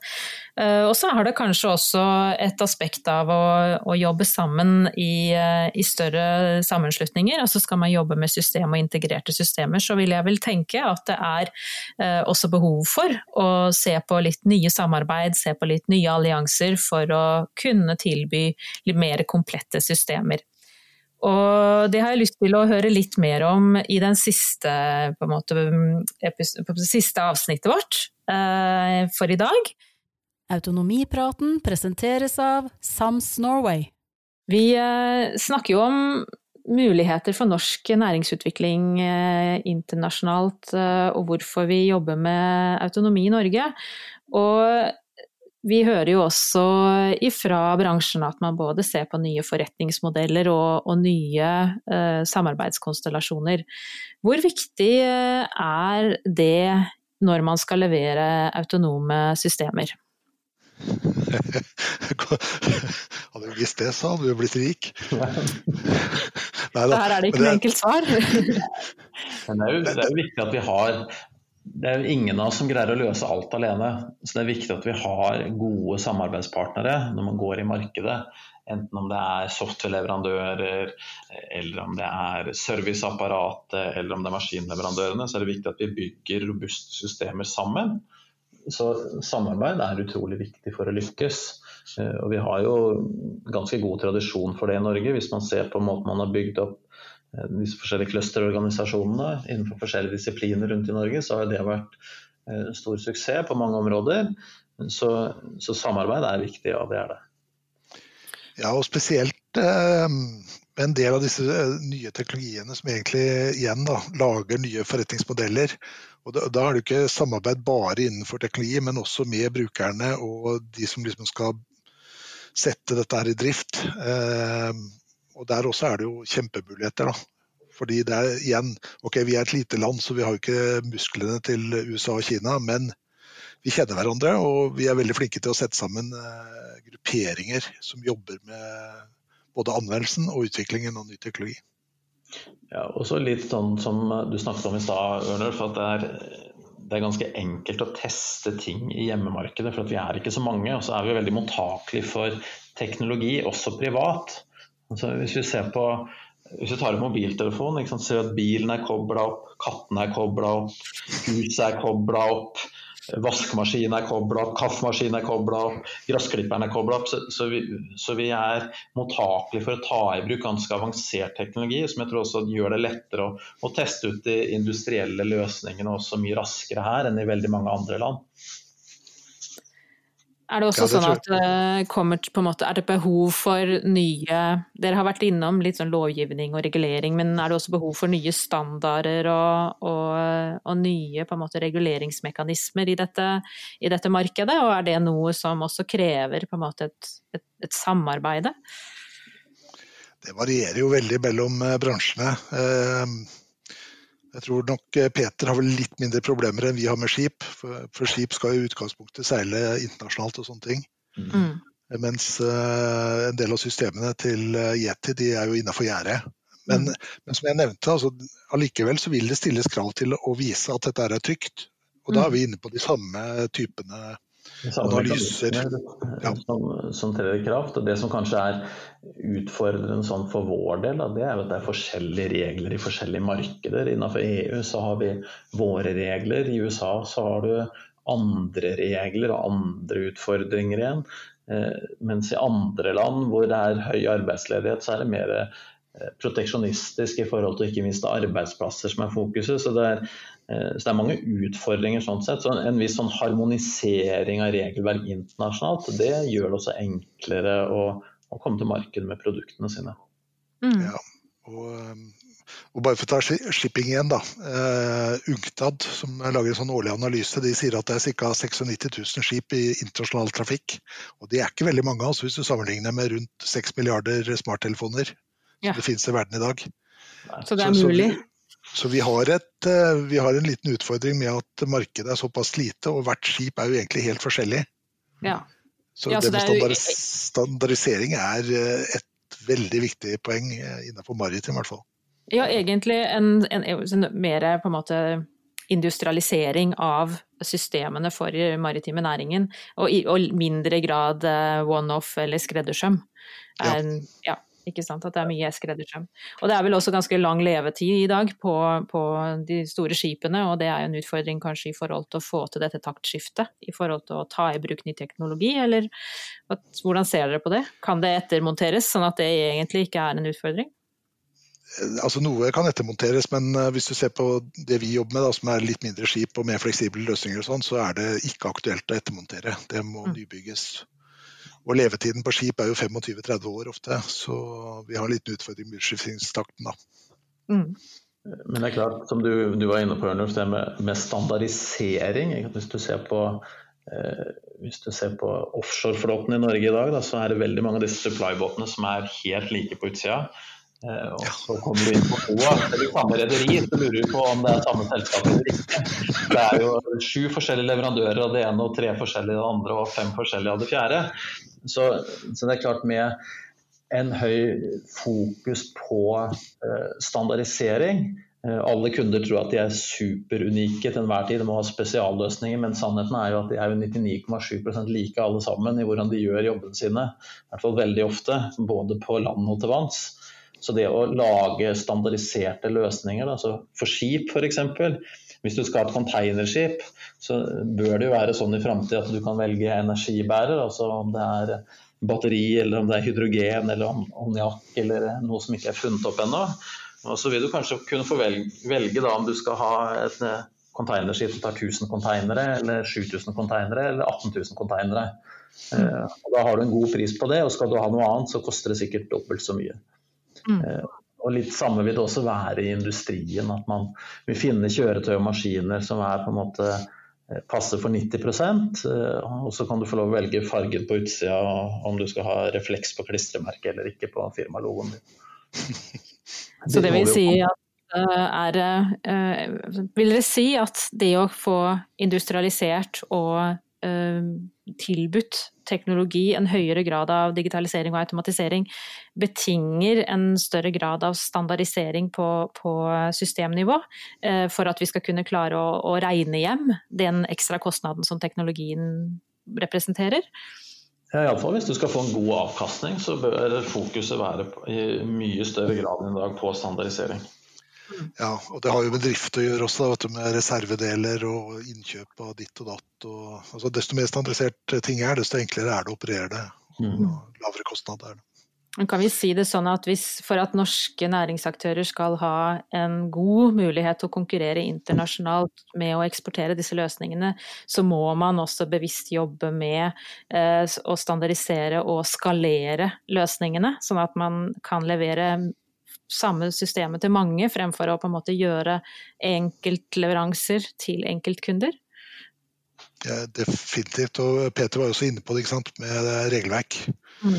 Eh, og så har det kanskje også et aspekt av å, å jobbe sammen i, i, større sammenslutninger. Altså skal man jobbe med system og integrerte systemer, så vil jeg vel tenke at det er eh, også behov for å se på litt nye samarbeid, se på litt nye allianser for å kunne tilby litt mer komplette systemer. Og det har jeg lyst til å høre litt mer om i den siste, måte, siste avsnittet vårt uh, for i dag. Autonomipraten presenteres av Sams Norway. Vi uh, snakker jo om muligheter for norsk næringsutvikling uh, internasjonalt, og hvorfor vi jobber med autonomi i Norge. Og vi hører jo også ifra bransjen at man både ser på nye forretningsmodeller og, og nye eh, samarbeidskonstellasjoner. Hvor viktig eh, er det når man skal levere autonome systemer? hadde du visst det, så hadde du blitt rik. Neida, Her er det ikke noe enkelt svar. Men det er, jo, det er jo viktig at vi har det er jo ingen av oss som greier å løse alt alene. Så det er viktig at vi har gode samarbeidspartnere når man går i markedet. Enten om det er software-leverandører, eller om det er serviceapparatet, eller om det er maskinleverandørene, så er det viktig at vi bygger robuste systemer sammen. Så samarbeid er utrolig viktig for å lykkes. Og vi har jo ganske god tradisjon for det i Norge. Hvis man ser på måten man har bygd opp disse forskjellige clusterorganisasjonene innenfor forskjellige disipliner rundt i Norge, så har det vært eh, stor suksess på mange områder. Så, så samarbeid er viktig, ja det er det. Ja, og spesielt eh, en del av disse eh, nye teknologiene som egentlig igjen da, lager nye forretningsmodeller. Og da, da er det ikke samarbeid bare innenfor teknologi, men også med brukerne og de som liksom skal sette dette her i drift. Eh, og Der også er det jo kjempemuligheter. da. Fordi det er igjen, ok Vi er et lite land, så vi har jo ikke musklene til USA og Kina. Men vi kjenner hverandre, og vi er veldig flinke til å sette sammen eh, grupperinger som jobber med både anvendelsen og utviklingen av ny teknologi. Ja, og så litt sånn som du snakket om i stad, Ørner, for at det er, det er ganske enkelt å teste ting i hjemmemarkedet, for vi er ikke så mange. Og så er vi veldig mottakelige for teknologi, også privat. Altså, hvis vi ser på hvis du tar opp mobiltelefonen, ser du at bilen er kobla opp, katten er kobla opp, huset er kobla opp. Vaskemaskinen er kobla opp, kaffemaskinen er kobla opp, gressklipperen er kobla opp. Så, så, vi, så, vi, er mottakelige for å ta i bruk ganske avansert teknologi, som jeg tror også gjør det lettere å, å teste ut de industrielle løsningene også mye raskere her enn i veldig mange andre land. Er det også ja, det sånn at det eh, kommer på en måte, er det behov for nye Dere har vært innom litt sånn lovgivning og regulering, men er det også behov for nye standarder og, og, og nye på en måte reguleringsmekanismer i dette, i dette, markedet? Og er det noe som også krever på en måte et, et, et samarbeide? Det varierer jo veldig mellom eh, bransjene. Eh, jeg tror nok eh, Peter har vel litt mindre problemer enn vi har med skip. For, for skip skal i utgangspunktet seile internasjonalt og sånne ting. Mm. Mens uh, en del av systemene til Yeti de er jo innafor gjerdet. Men, mm. men, som jeg nevnte, altså, allikevel så vil det stilles krav til å vise at dette er trygt. Og da er mm. vi inne på de samme typene analyser. Ja. Som, som trer i kraft. Og det som kanskje er utfordrende sånn for vår del, det er at det er forskjellige regler i forskjellige markeder. Innenfor EU så har vi våre regler, i USA så har du andre regler og andre utfordringer igjen. Eh, mens i andre land hvor det er høy arbeidsledighet, så er det mer eh, proteksjonistisk i forhold til ikke minst arbeidsplasser som er fokuset. Så det er, så det er mange utfordringer sånn sett. Så en viss sånn harmonisering av regelverk internasjonalt, det gjør det også enklere å, å komme til markedet med produktene sine. Mm. Ja, og, og, bare for å ta shipping igjen, da. Uh, UNCTAD, som lager en sånn årlig analyse, de sier at det er ca. 96 000 skip i internasjonal trafikk. Og det er ikke veldig mange, altså, hvis du sammenligner med rundt 6 milliarder smarttelefoner ja. som det finnes i verden i dag. Så det er mulig? Så, så vi har, et, eh, vi har, en liten utfordring med at markedet er såpass lite, og hvert skip er jo egentlig helt forskjellig. Ja. Så, ja, så det med standardis standardisering er eh, et veldig viktig poeng eh, innenfor maritim, i hvert fall. Ja, egentlig en, en, en mer på en måte industrialisering av systemene for maritime næringen, og i og mindre grad one-off eller skreddersøm. Ja. ja. Ikke sant? At det er mye skreddersøm. Og det er vel også ganske lang levetid i dag på, på, de store skipene, og det er en utfordring kanskje i forhold til å få til dette taktskiftet. I forhold til å ta i bruk ny teknologi, eller hvordan ser dere på det? Kan det ettermonteres, sånn at det egentlig ikke er en utfordring? Altså Noe kan ettermonteres, men eh, hvis du ser på det vi jobber med, da, som er litt mindre skip og mer fleksible løsninger, og sånn, så er det ikke aktuelt å ettermontere. Det må mm. nybygges. Og levetiden på skip er jo 25-30 år ofte, så vi har en liten utfordring med utskiftingstakten da. Mm. Men det er klart, som du, du var inne på, Ørnulf, det med, med standardisering. Hvis du ser på eh, hvis du ser på offshoreflåten i Norge i dag, da, så er det veldig mange av disse supply-båtene som er helt like på utsida. Eh, og så kommer du inn på FOA, eller samme rederi, så lurer du på om det er samme selskap eller ikke. Det er jo sju forskjellige leverandører av det ene, og tre forskjellige av det andre, og fem forskjellige av det fjerde. Så, så det er klart med en høy fokus på uh, standardisering uh, Alle kunder tror at de er superunike til enhver tid, de må ha spesialløsninger, men sannheten er jo at de er 99,7% like alle sammen i hvordan de gjør jobbene sine. I hvert fall veldig ofte, både på land og til vanns. Så det å lage standardiserte løsninger, altså for skip f.eks. Hvis du skal ha et containerskip, så bør det jo være sånn i framtida at du kan velge energibærer. altså om det er batteri, eller om det er hydrogen eller ammoniakk eller noe som ikke er funnet opp ennå. Og så vil du kanskje kunne få velge, velge da om du skal ha et eh, containerskip som tar 1000 konteinere, eller 7000 konteinere, eller 18 000 konteinere. Da har du en god pris på det, og skal du ha noe annet, så koster det sikkert dobbelt så mye. Mm. Eh, og litt samme vil det også være i industrien. At man vil finne kjøretøy og maskiner som er på en måte eh, passer for 90 eh, og så kan du få lov å velge fargen på utsida, om du skal ha refleks på klistremerket eller ikke på firmalogoen din. Så det vil si at er Vil dere si at det å få industrialisert og tilbudt teknologi en høyere grad av digitalisering og automatisering betinger en større grad av standardisering på, på systemnivå, uh, for at vi skal kunne klare å, å regne hjem den ekstra kostnaden som teknologien representerer? Ja, Iallfall hvis du skal få en god avkastning, så bør fokuset være i mye større grad enn i dag på standardisering. Ja, og det har jo med drift å gjøre også, vet du, med reservedeler og innkjøp av ditt og datt. Og, altså, desto mer standardisert ting er, desto enklere er det å operere det. Og Mm. lavere kostnad er det. Kan vi si det sånn at hvis, for at norske næringsaktører skal ha en god mulighet til å konkurrere internasjonalt med å eksportere disse løsningene, så må man også bevisst jobbe med eh, å standardisere og skalere løsningene, sånn at man kan levere samme systemet til mange, fremfor å på en måte gjøre enkeltleveranser til enkeltkunder? Ja, definitivt. Og Peter var også inne på det ikke sant? med regelverk. Mm.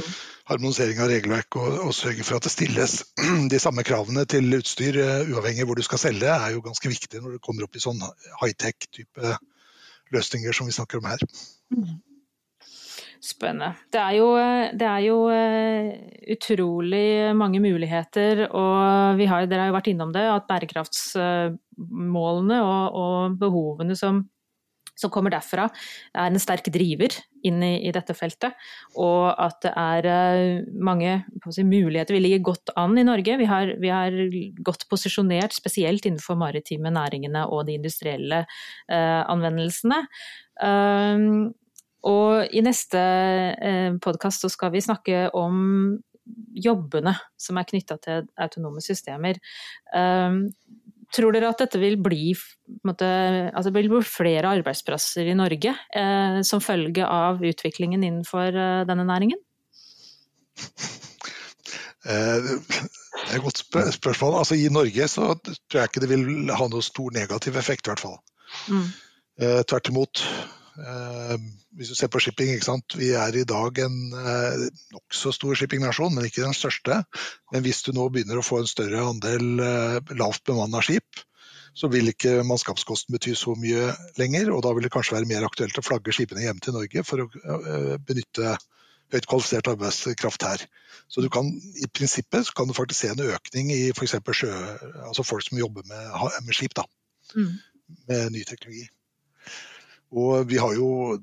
Harmonisering av regelverk og, og sørge for at det stilles de samme kravene til utstyr, uh, uavhengig hvor du skal selge, er jo ganske viktig når det kommer opp i sånn high-tech-type løsninger som vi snakker om her. Mm. Spennende. Det er jo, det er jo uh, utrolig mange muligheter, og har, dere har jo vært innom det, at bærekraftsmålene og, og behovene som som kommer derfra, er en sterk driver inn i, i dette feltet. Og at det er mange si, muligheter. Vi ligger godt an i Norge. Vi har, vi har, godt posisjonert, spesielt innenfor maritime næringene og de industrielle eh, anvendelsene. Uh, og i neste podkast så skal vi snakke om jobbene som er knytta til autonome systemer. Tror dere at dette vil bli, måte, altså vil bli flere arbeidsplasser i Norge eh, som følge av utviklingen innenfor eh, denne næringen? Eh, det er et godt spørsmål. Altså, I Norge så tror jeg ikke det vil ha noe stor negativ effekt, i hvert fall. Mm. Eh, tvert imot. Eh, hvis du ser på shipping, vi er i dag en eh, nokså stor shippingnasjon, men ikke den største. Men hvis du nå begynner å få en større andel eh, lavt bemanna skip, så vil ikke mannskapskosten bety så mye lenger. Og da vil det kanskje være mer aktuelt å flagge skipene hjem til Norge for å benytte høyt kvalifisert arbeidskraft her. Så du kan, i prinsippet kan du faktisk se en økning i f.eks. altså folk som jobber med, med skip, da, mm. med ny teknologi. Og vi har jo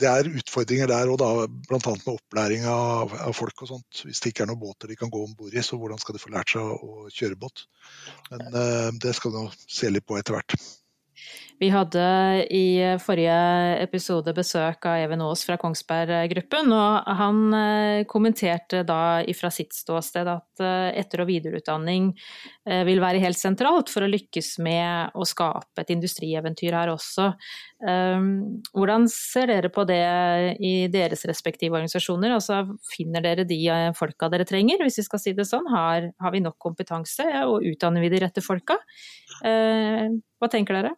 Det er utfordringer der òg, bl.a. med opplæring av, av, folk og sånt. Hvis det ikke er noen båter de kan gå om bord i, så hvordan skal de få lært seg å kjøre båt? Men uh, det skal vi se litt på etter hvert. Vi hadde i forrige episode besøk av Even Aas fra Kongsberg Gruppen, og han kommenterte da fra sitt ståsted at etter- og videreutdanning vil være helt sentralt for å lykkes med å skape et industrieventyr her også. Hvordan ser dere på det i deres respektive organisasjoner? Altså, finner dere de folka dere trenger, hvis vi skal si det sånn? Har, har vi nok kompetanse, og utdanner vi de rette folka? Hva tenker dere?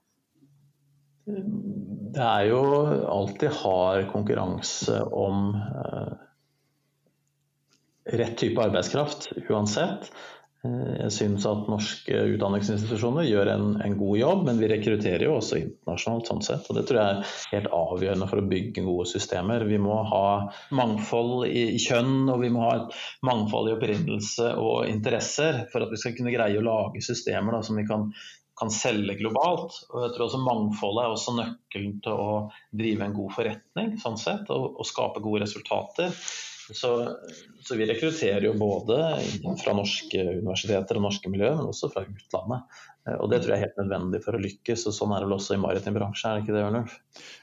Det er jo alltid hard konkurranse om uh, rett type arbeidskraft, uansett. Uh, jeg syns at norske utdanningsinstitusjoner gjør en, en, god jobb, men vi rekrutterer jo også internasjonalt sånn sett. Og det tror jeg er helt avgjørende for å bygge gode systemer. Vi må ha mangfold i kjønn, og vi må ha et mangfold i opprinnelse og interesser for at vi skal kunne greie å lage systemer da, som vi kan kan selge globalt. Og jeg tror også Mangfoldet er også nøkkelen til å drive en god forretning sånn sett, og, og skape gode resultater. Så, så, vi rekrutterer jo både fra norske universiteter og norske miljøer, men også fra utlandet. Og Det tror jeg er helt nødvendig for å lykkes, og sånn er det vel også i maritim bransje, er det ikke det, Ørnulf?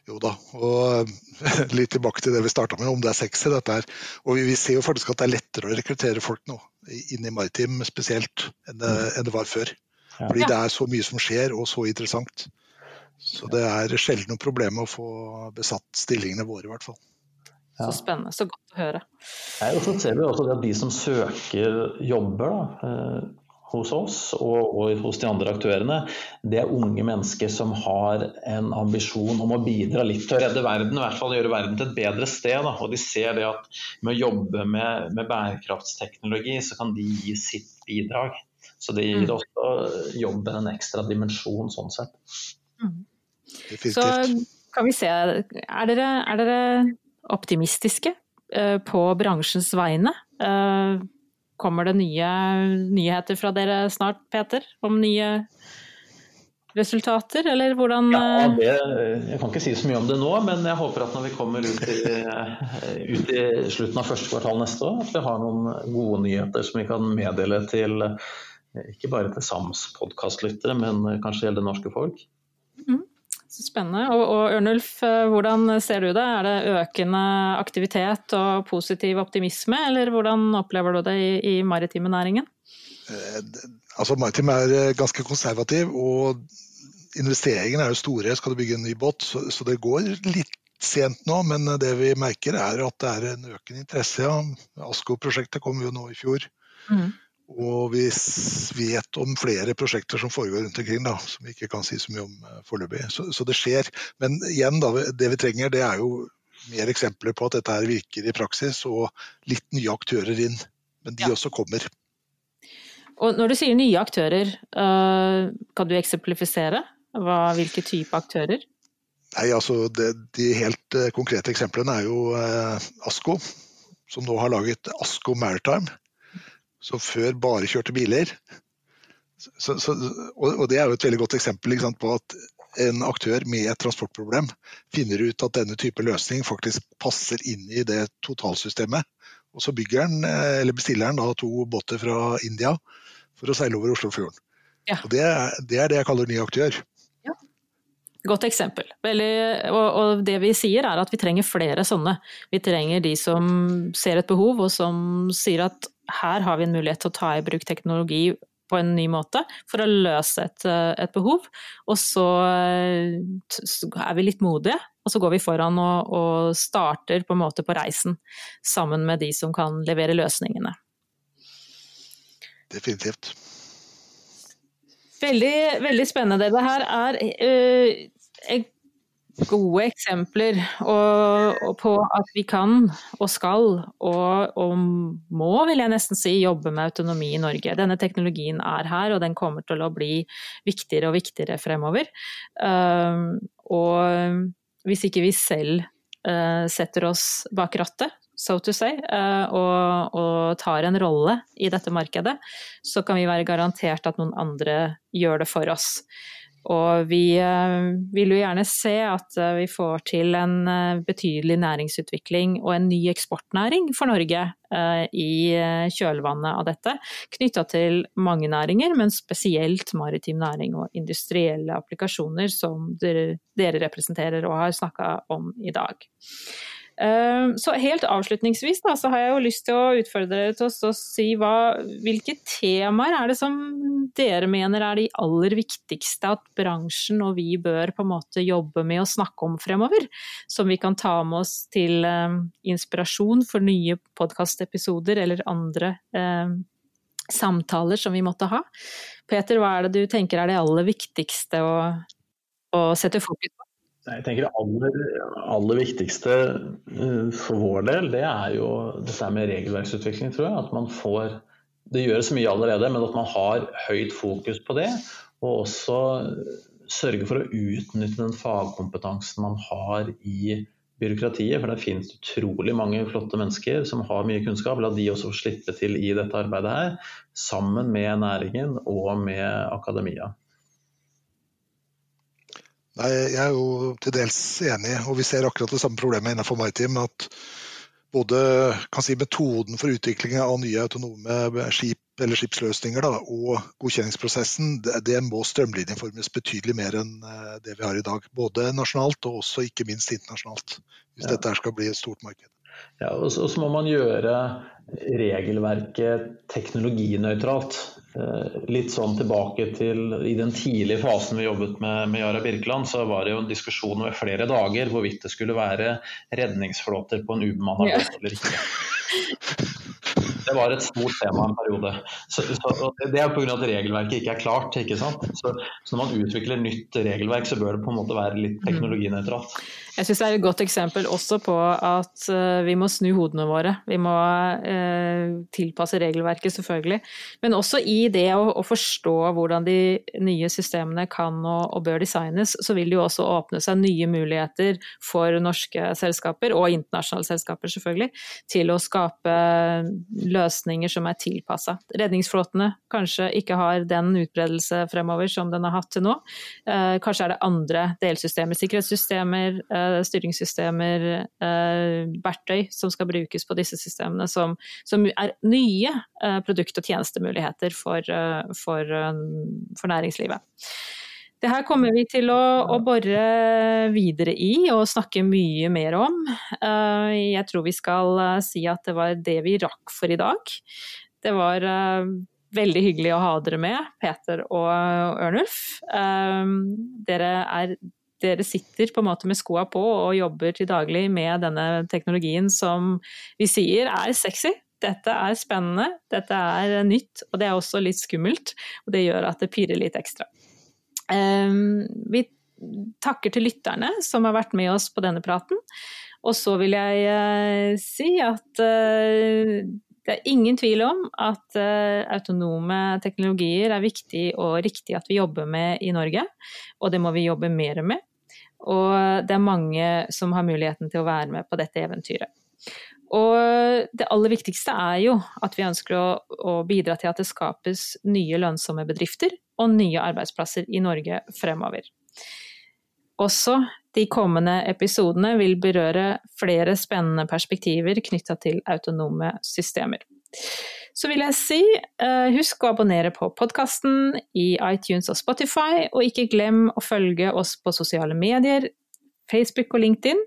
Jo da, og litt tilbake til det vi starta med, om det er sexy dette her. Og vi ser jo faktisk at det er lettere å rekruttere folk nå, inn i maritim spesielt, enn det, enn det var før. Fordi det er så mye som skjer, og så interessant. Så det er sjelden noe problem å få besatt stillingene våre, i hvert fall. Så spennende. Så godt å høre. Ja, og så ser vi også at De som søker jobber da, hos oss og, og, hos de andre aktørene, det er unge mennesker som har en ambisjon om å bidra litt til å redde verden, i hvert fall gjøre verden til et bedre sted. Da. Og De ser det at med å jobbe med, med bærekraftsteknologi, så kan de gi sitt bidrag. Så det gir også jobben en ekstra dimensjon sånn sett. Så kan vi se, er dere, er dere optimistiske eh, på bransjens vegne? Eh, Kommer det nye nyheter fra dere snart, Peter, om nye resultater, eller hvordan Ja, eh, det, Jeg kan ikke si så mye om det nå, men jeg håper at når vi kommer ut i, ut i slutten av første kvartal neste år, at vi har noen gode nyheter som vi kan meddele til ikke bare til SAMs podkastlyttere, men kanskje hele det norske folk. Så spennende. Og, og Ørnulf, eh, hvordan ser du det? Er det økende aktivitet og positiv optimisme, eller hvordan opplever du det i, i maritime næringen? Altså, Maritim er eh, ganske konservativ, og investeringene er jo store. Skal du bygge en ny båt, så, så det går litt sent nå. Men det vi merker er at det er en økende interesse. Ja. Asko-prosjektet kom jo nå i fjor. Mm. Og vi vet om flere prosjekter som foregår rundt omkring, da, som vi ikke kan si så mye om eh, foreløpig. Så, så det skjer. Men igjen, da, det vi trenger, det er jo mer eksempler på at dette her virker i praksis, og litt nye aktører inn. Men de også kommer. Og når du sier nye aktører, eh, kan du eksemplifisere? Hva, hvilke type aktører? Nei, altså det, De helt eh, konkrete eksemplene er jo Asko, som nå har laget Asko Maritime. Som før bare kjørte biler. Så, så, og, Det er jo et veldig godt eksempel sant, på at en aktør med et transportproblem finner ut at denne type løsning faktisk passer inn i det totalsystemet. Og så bygger han, eller bestiller han to båter fra India for å seile over Oslofjorden. Og det, er- det er det jeg kaller ny aktør. Godt eksempel. Veldig, og, og det vi sier er at vi trenger flere sånne. Vi trenger de som ser et behov og som sier at her har vi en mulighet til å ta i bruk teknologi på en ny måte for å løse et, eh, et behov. Og så eh, så er vi litt modige, og så går vi foran og, og starter på en måte på reisen sammen med de som kan levere løsningene. Definitivt. Veldig, veldig spennende. Det her er øh, ek- gode eksempler og, og på at vi kan og skal og, og må, vil jeg nesten si, jobbe med autonomi i Norge. Denne teknologien er her, og den kommer til å bli viktigere og viktigere fremover. Um, og hvis ikke vi selv uh, setter oss bak rattet, so to say, uh, og, og tar en rolle i dette markedet, så kan vi være garantert at noen andre gjør det for oss. Og vi eh, vil jo gjerne se at eh, vi får til en eh, betydelig næringsutvikling og en ny eksportnæring for Norge i kjølvannet av dette. Knytta til mange næringer, men spesielt maritim næring og industrielle applikasjoner som dere representerer og har snakka om i dag. Eh, Så helt avslutningsvis da, så har jeg jo lyst til å utfordre dere til å si hva, hvilke temaer er det som dere mener er de aller viktigste at bransjen og vi bør på en måte jobbe med å snakke om fremover? Som vi kan ta med oss til eh, inspirasjon for nye podkastepisoder eller andre eh, samtaler som vi måtte ha. Peter, hva er det du tenker er det aller viktigste å, å sette fokus på? Jeg tenker Det aller, aller viktigste eh, for vår del, det er jo dette med regelverksutvikling, tror jeg. At man får Det gjøres mye allerede, men at man har høyt fokus på det. Og også sørge for å utnytte den fagkompetansen man har i byråkratiet. For det finnes utrolig mange flotte mennesker som har mye kunnskap. La de også slippe til i dette arbeidet her, sammen med næringen og med akademia. Nei, Jeg er jo til dels enig, og vi ser akkurat det samme problemet innenfor maritim. At både kan si, metoden for utvikling av nye autonome skip eller skipsløsninger da, og godkjenningsprosessen det, det må strømlinjeformes betydelig mer enn eh, det vi har i dag. Både nasjonalt og også ikke minst internasjonalt. Hvis Ja. dette skal bli et stort marked. Ja, og så, må man gjøre regelverket teknologinøytralt. Eh, Litt sånn tilbake til i den tidlige fasen vi jobbet med, med Yara Birkeland, så var det jo en diskusjon over flere dager hvorvidt det skulle være redningsflåter på en ubemanna Ja. båt eller ikke. Det var et stort tema en periode. Så, så, det er pga. at regelverket ikke er klart. ikke sant? Så, så når man utvikler nytt regelverk, så bør det på en måte være litt teknologinøytralt. Jeg syns det er et godt eksempel også på at uh, vi må snu hodene våre. Vi må uh, tilpasse regelverket, selvfølgelig. Men også i det å, forstå hvordan de nye systemene kan og, bør designes, så vil det jo også åpne seg nye muligheter for norske selskaper, og internasjonale selskaper selvfølgelig, til å skape løsninger som er tilpassa. Redningsflåtene kanskje ikke har den utbredelse fremover som den har hatt til nå. Uh, kanskje er det andre delsystemer, sikkerhetssystemer Eh, styringssystemer, eh, verktøy som skal brukes på disse systemene, som, som er nye eh, produkt- og tjenestemuligheter for, for, for næringslivet. Det her kommer vi til å, å, bore videre i og snakke mye mer om. Jeg tror vi skal si at det var det vi rakk for i dag. Det var veldig hyggelig å ha dere med, Peter og Ørnulf. Dere er dere sitter på en måte med skoa på og jobber til daglig med denne teknologien som vi sier er sexy. Dette er spennende, dette er nytt, og det er også litt skummelt. Og det gjør at det pirrer litt ekstra. Ehm, vi takker til lytterne som har vært med oss på denne praten. Og så vil jeg eh, si at eh, det er ingen tvil om at uh, autonome teknologier er viktig og riktig at vi jobber med i Norge, og det må vi jobbe mer med. Og det er mange som har muligheten til å være med på dette eventyret. Og det aller viktigste er jo at vi ønsker å, å, bidra til at det skapes nye lønnsomme bedrifter og nye arbeidsplasser i Norge fremover. Også de kommende episodene vil berøre flere spennende perspektiver knytta til autonome systemer. Så vil jeg si, uh, husk å abonnere på podkasten i iTunes og Spotify, og ikke glem å følge oss på sosiale medier, Facebook og LinkedIn.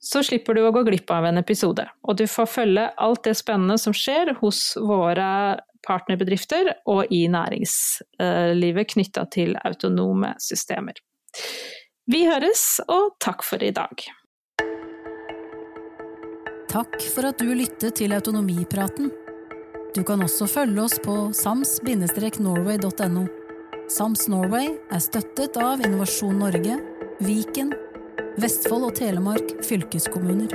Så slipper du å gå glipp av en episode, og du får følge alt det spennende som skjer hos våre partnerbedrifter og i næringslivet knytta til autonome systemer. Vi høres, og takk for i dag. Takk for at du lyttet til Autonomipraten. Du kan også følge oss på sams-norway.no. Sams Norway er støttet av Innovasjon Norge, Viken, Vestfold og Telemark fylkeskommuner.